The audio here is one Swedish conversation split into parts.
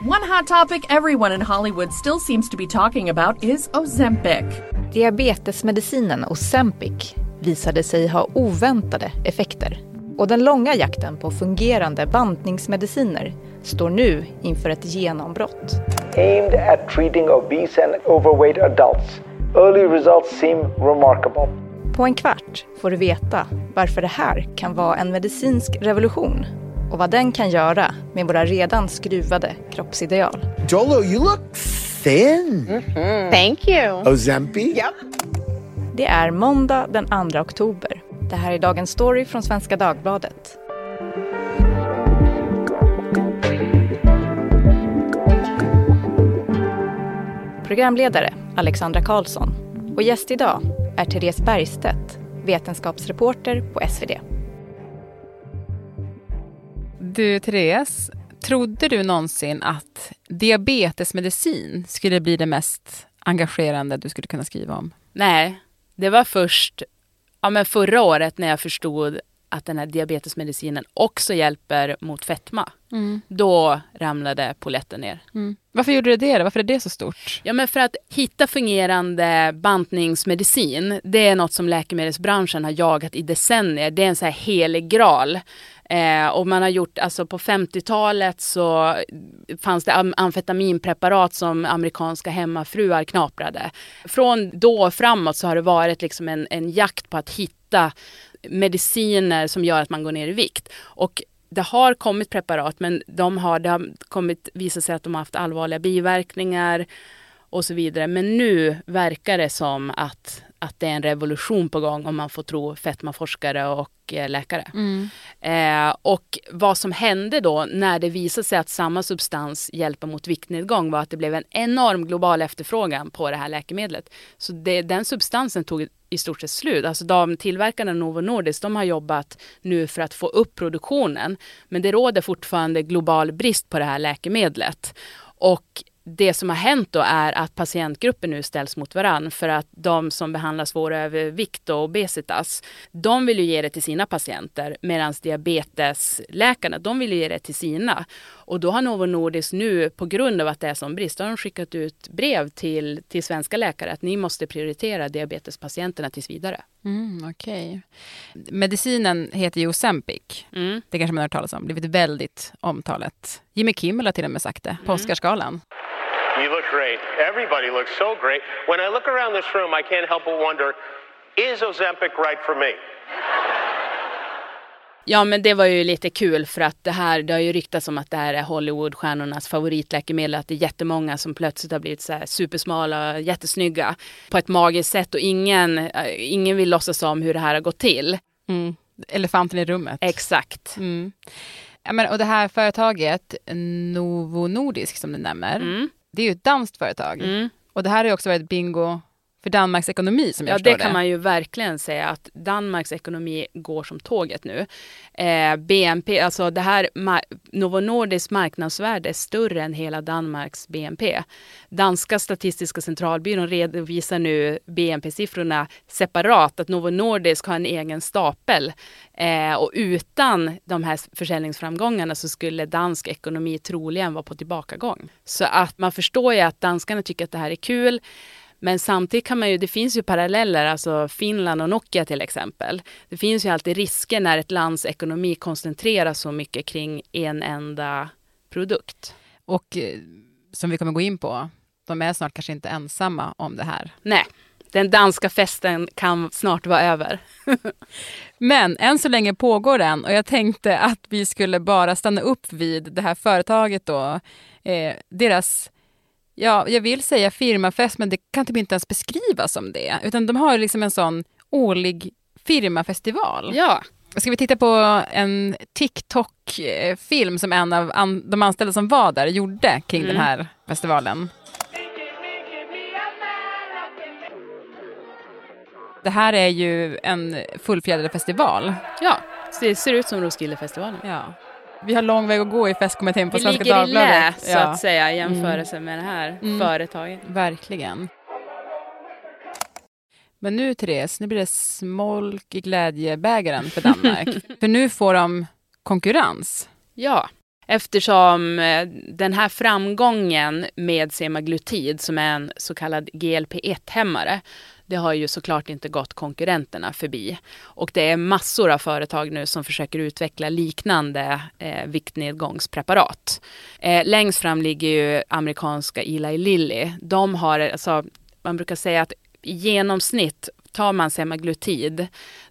One hot topic everyone in Hollywood still seems to be talking about is Ozempic. Diabetesmedicinen Ozempic visade sig ha oväntade effekter. Och den långa jakten på fungerande bantningsmediciner står nu inför ett genombrott. aimed at treating obese and overweight adults. Early results seem remarkable. På en kvart får du veta varför det här kan vara en medicinsk revolution och vad den kan göra med våra redan skruvade kroppsideal. Jolo, you look thin. Thank you. Ozempic? Yep. Det är måndag den 2 oktober. Det här är Dagens Story från Svenska Dagbladet. Programledare Alexandra Karlsson och gäst idag är Therese Bergstedt, vetenskapsreporter på SvD. Du, Therese, trodde du någonsin att diabetesmedicin skulle bli det mest engagerande du skulle kunna skriva om? Nej, det var först ja, men förra året när jag förstod att den här diabetesmedicinen också hjälper mot fetma. Då ramlade poletten ner. Varför gjorde du det? då? Varför är det så stort? Ja, men för att hitta fungerande bantningsmedicin, det är något som läkemedelsbranschen har jagat i decennier. Det är en så här helig graal. Eh, och man har gjort, alltså på 50-talet så fanns det am- amfetaminpreparat som amerikanska hemmafruar knaprade. Från då och framåt så har det varit liksom en, en jakt på att hitta mediciner som gör att man går ner i vikt. Och det har kommit preparat men de har, det har kommit, visat sig att de har haft allvarliga biverkningar och så vidare. Men nu verkar det som att, att det är en revolution på gång om man får tro fetmaforskare och eh, läkare. Eh, och vad som hände då när det visade sig att samma substans hjälper mot viktnedgång var att det blev en enorm global efterfrågan på det här läkemedlet. Så det, den substansen tog i stort sett slut. Alltså de tillverkarna Novo Nordisk, de har jobbat nu för att få upp produktionen. Men det råder fortfarande global brist på det här läkemedlet. Och det som har hänt då är att patientgrupper nu ställs mot varann för att de som behandlar svår övervikt och obesitas, de vill ju ge det till sina patienter medan diabetesläkarna, de vill ju ge det till sina. Och då har Novo Nordisk nu, på grund av att det är sån brist, har de skickat ut brev till, till svenska läkare att ni måste prioritera diabetespatienterna tills vidare. Mm, Okej. Medicinen heter ju Ozempic. Mm. Det kanske man har hört talas om. Blivit väldigt omtalat. Jimmy Kimmel har till och med sagt det på Oscarsgalan. You look great. Everybody looks so great. When I look around this room, I can't help but wonder is Ozempic right for me? Ja, men det var ju lite kul för att det här, det har ju ryktats om att det här är Hollywoodstjärnornas favoritläkemedel, att det är jättemånga som plötsligt har blivit så här supersmala, jättesnygga på ett magiskt sätt och ingen, eh, ingen vill låtsas om hur det här har gått till. Mm. Elefanten i rummet. Exakt. Mm. Ja, men, och det här företaget, Novo Nordisk som du nämner, Mm. Det är ju ett danskt företag. Mm. Och det här har ju också varit bingo för Danmarks ekonomi som jag Ja, förstår det kan man ju verkligen säga att Danmarks ekonomi går som tåget nu. Eh, BNP, alltså det här Novo Nordisk marknadsvärde är större än hela Danmarks BNP. Danska statistiska centralbyrån redovisar nu BNP-siffrorna separat, att Novo Nordisk har en egen stapel. Eh, och utan de här försäljningsframgångarna så skulle dansk ekonomi troligen vara på tillbakagång. Så att man förstår ju att danskarna tycker att det här är kul. Men samtidigt kan man ju, det finns ju paralleller, alltså Finland och Nokia till exempel. Det finns ju alltid risker när ett lands ekonomi koncentreras så mycket kring en enda produkt. Och eh, som vi kommer gå in på, de är snart kanske inte ensamma om det här. Nej, den danska festen kan snart vara över. Men än så länge pågår den och jag tänkte att vi skulle bara stanna upp vid det här företaget då. Eh, deras, ja, jag vill säga firmafest, men det kan typ inte ens beskrivas som det. Utan de har liksom en sån årlig firmafestival. Ja, Ska vi titta på en TikTok-film som en av an- de anställda som var där gjorde kring den här festivalen? Det här är ju en fullfjädrad festival. ja. Så det ser ut som Roskildefestivalen. Ja. Vi har lång väg att gå i festkommittén på Vi Svenska ligger i lä, Dagbladet. så att säga, i jämförelse med det här Mm. företaget. Verkligen. Men nu Therese, nu blir det smolk i glädjebägaren för Danmark. för nu får de konkurrens. Ja. Eftersom eh, den här framgången med semaglutid som är en så kallad GLP-1-hämmare det har ju såklart inte gått konkurrenterna förbi. Och det är massor av företag nu som försöker utveckla liknande eh, viktnedgångspreparat. Eh, längst fram ligger ju amerikanska Eli Lilly. De har, alltså, man brukar säga att i genomsnitt tar man semaglutid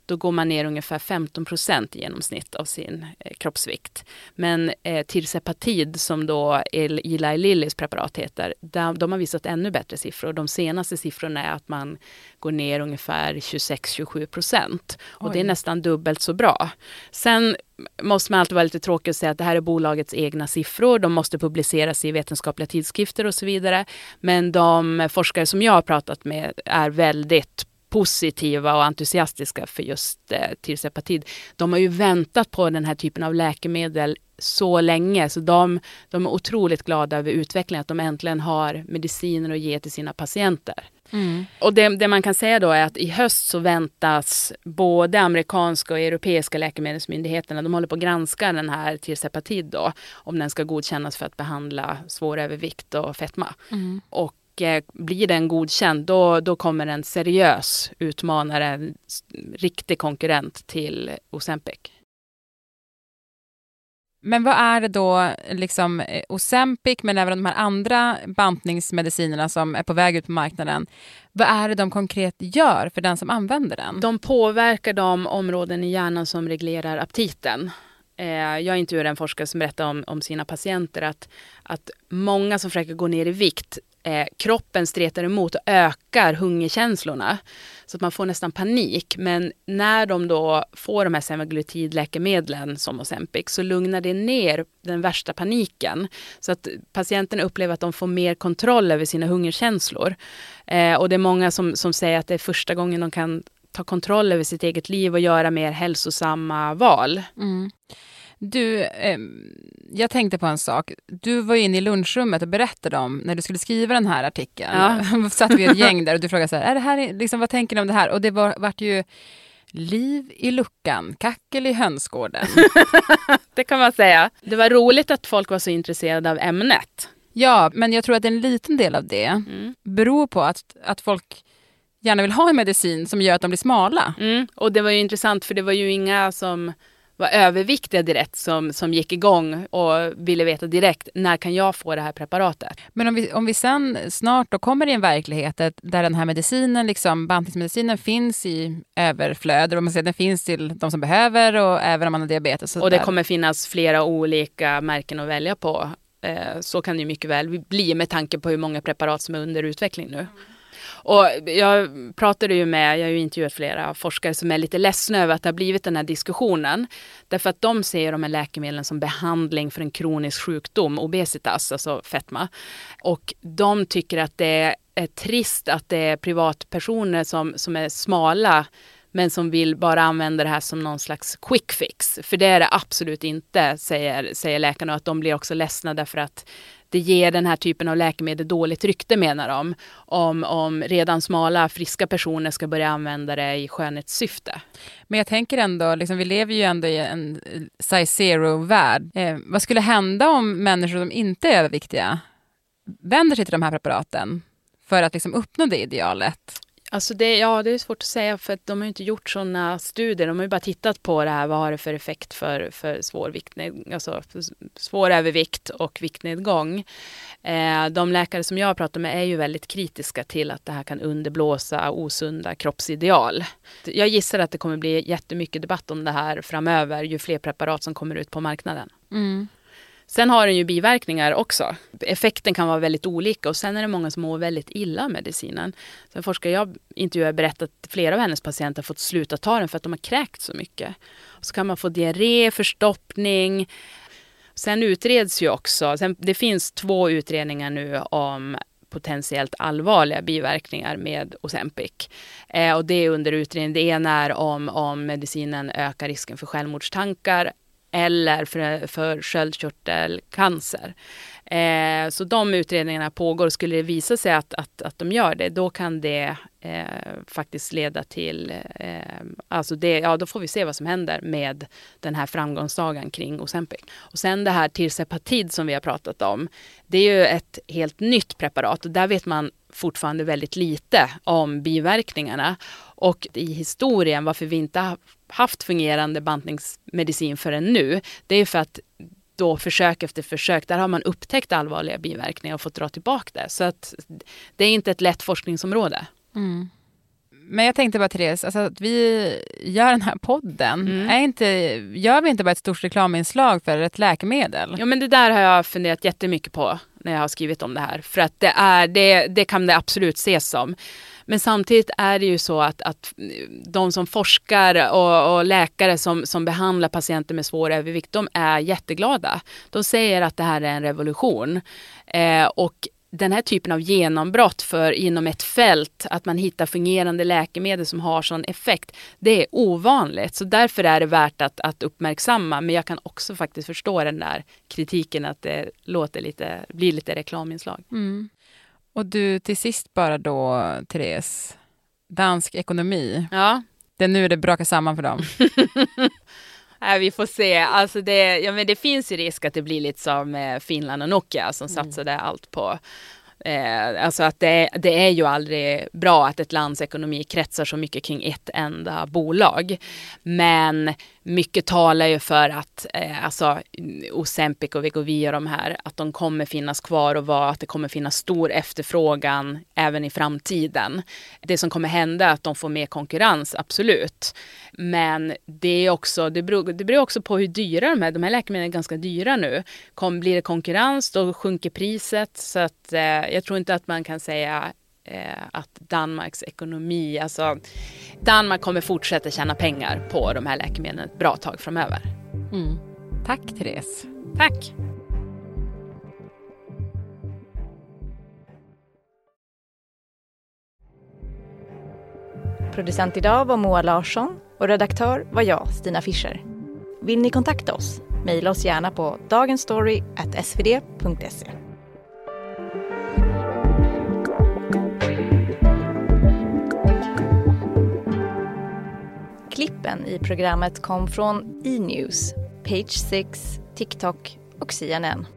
då går man ner ungefär 15 procent i genomsnitt av sin eh, kroppsvikt. Men eh, Tirzepatid som då Eli Lillys preparat heter, de, de, har visat ännu bättre siffror. De senaste siffrorna är att man går ner ungefär 26-27 procent. Och det är nästan dubbelt så bra. Sen måste man alltid vara lite tråkig och säga att det här är bolagets egna siffror. De måste publiceras i vetenskapliga tidskrifter och så vidare. Men de forskare som jag har pratat med är väldigt positiva och entusiastiska för just eh, tirzepatid. De har ju väntat på den här typen av läkemedel så länge så de, de är otroligt glada över utvecklingen, att de äntligen har mediciner att ge till sina patienter. Mm. Och det, det, man kan säga då är att i höst så väntas både amerikanska och europeiska läkemedelsmyndigheterna, de håller på att granska den här tirzepatid då, om den ska godkännas för att behandla svår övervikt och fetma. Mm. Och Eh, blir den godkänd, då, då kommer en seriös utmanare, en riktig konkurrent till Ozempic. Men vad är det då, liksom eh, Ozempic, men även de här andra bantningsmedicinerna som är på väg ut på marknaden. Vad är det de konkret gör för den som använder den? De påverkar de områden i hjärnan som reglerar aptiten. Eh, jag intervjuade en forskare som berättade om, om sina patienter att, att många som försöker gå ner i vikt eh, kroppen stretar emot och ökar hungerkänslorna. Så att man får nästan panik. Men när de då får de här semaglutidläkemedlen som Ozempic så lugnar det ner den värsta paniken. Så att patienten upplever att de får mer kontroll över sina hungerkänslor. Eh, och det är många som, som säger att det är första gången de kan ta kontroll över sitt eget liv och göra mer hälsosamma val. Mm. Du, eh, jag tänkte på en sak. Du var inne i lunchrummet och berättade om när du skulle skriva den här artikeln. Ja. satt vi ett gäng där och du frågade så här, är det här liksom, vad tänker ni om det här? Och det var, vart ju liv i luckan, kackel i hönsgården. det kan man säga. Det var roligt att folk var så intresserade av ämnet. Ja, men jag tror att en liten del av det mm. beror på att, att folk gärna vill ha en medicin som gör att de blir smala. Mm. Och det var ju intressant för det var ju inga som var överviktiga direkt som, som gick igång och ville veta direkt när kan jag få det här preparatet. Men om vi, om vi sen snart då kommer i en verklighet där den här medicinen, liksom, bantningsmedicinen finns i överflöd, och man säger, den finns till de som behöver och även om man har diabetes. Och, och det kommer finnas flera olika märken att välja på. Eh, så kan det mycket väl bli med tanke på hur många preparat som är under utveckling nu. Och jag pratade ju med, jag har ju intervjuat flera forskare som är lite ledsna över att det har blivit den här diskussionen. Därför att de ser de här läkemedlen som behandling för en kronisk sjukdom, obesitas, alltså fetma. Och de tycker att det är trist att det är privatpersoner som, som är smala men som vill bara använda det här som någon slags quick fix. För det är det absolut inte, säger, säger läkarna. Och att de blir också ledsna därför att det ger den här typen av läkemedel dåligt rykte menar de. Om, om redan smala, friska personer ska börja använda det i skönhetssyfte. Men jag tänker ändå, liksom, vi lever ju ändå i en eh, size zero-värld. Eh, vad skulle hända om människor som inte är överviktiga vänder sig till de här preparaten för att liksom uppnå det idealet? Alltså det, ja, det är svårt att säga för att de har inte gjort sådana studier. De har ju bara tittat på det här, vad har det för effekt för, för svår, viktned, alltså svår övervikt och viktnedgång. Eh, de läkare som jag har pratat med är ju väldigt kritiska till att det här kan underblåsa osunda kroppsideal. Jag gissar att det kommer bli jättemycket debatt om det här framöver ju fler preparat som kommer ut på marknaden. Mm. Sen har den ju biverkningar också. Effekten kan vara väldigt olika och sen är det många som mår väldigt illa av medicinen. Så en forskare jag intervjuade berättade att flera av hennes patienter har fått sluta ta den för att de har kräkt så mycket. Och så kan man få diarré, förstoppning. Sen utreds ju också, sen, det finns två utredningar nu om potentiellt allvarliga biverkningar med Ozempic. Eh, och det är under utredning. Det ena är om, om medicinen ökar risken för självmordstankar eller för, för sköldkörtelcancer. Eh, så de utredningarna pågår. Skulle det visa sig att, att, att de gör det, då kan det eh, faktiskt leda till... Eh, alltså det, ja, då får vi se vad som händer med den här framgångssagan kring Ozempic. Och sen det här tirsepatid som vi har pratat om. Det är ju ett helt nytt preparat och där vet man fortfarande väldigt lite om biverkningarna. Och i historien, varför vi inte har haft fungerande bantningsmedicin förrän nu, det är för att då försök efter försök, där har man upptäckt allvarliga biverkningar och fått dra tillbaka det. Så att det är inte ett lätt forskningsområde. Mm. Men jag tänkte bara Therese, alltså att vi gör den här podden, mm. är inte, gör vi inte bara ett stort reklaminslag för ett läkemedel? Ja men det där har jag funderat jättemycket på när jag har skrivit om det här. För att det, är, det, det kan det absolut ses som. Men samtidigt är det ju så att, att de som forskar och, och, läkare som, som behandlar patienter med svår övervikt, de är jätteglada. De säger att det här är en revolution. Eh, och den här typen av genombrott för inom ett fält, att man hittar fungerande läkemedel som har sån effekt, det är ovanligt. Så därför är det värt att, att uppmärksamma. Men jag kan också faktiskt förstå den där kritiken att det låter lite, blir lite reklaminslag. Mm. Och du, till sist bara då, Therese, dansk ekonomi. Ja. Det är nu det brakar samman för dem. Nej, vi får se. Alltså det, ja, men det finns ju risk att det blir lite som Finland och Nokia som mm. satsade allt på Eh, alltså att det, det, är ju aldrig bra att ett lands ekonomi kretsar så mycket kring ett enda bolag. Men mycket talar ju för att eh, alltså, Ozempic och Wegovy och de här, att de kommer finnas kvar och vara, att det kommer finnas stor efterfrågan även i framtiden. Det som kommer hända är att de får mer konkurrens, absolut. Men det är också, det beror, det beror också på hur dyra de är. De här läkemedlen är ganska dyra nu. Kom, blir det konkurrens, då sjunker priset. Så att eh, jag tror inte att man kan säga att Danmarks ekonomi, alltså Danmark kommer fortsätta tjäna pengar på de här läkemedlen ett bra tag framöver. Mm. Tack Therese. Tack. Producent idag var Moa Larsson och redaktör var jag, Stina Fischer. Vill ni kontakta oss? Mejla oss gärna på dagensstory.svd.se. Klippen i programmet kom från E-news, Page 6, TikTok och CNN.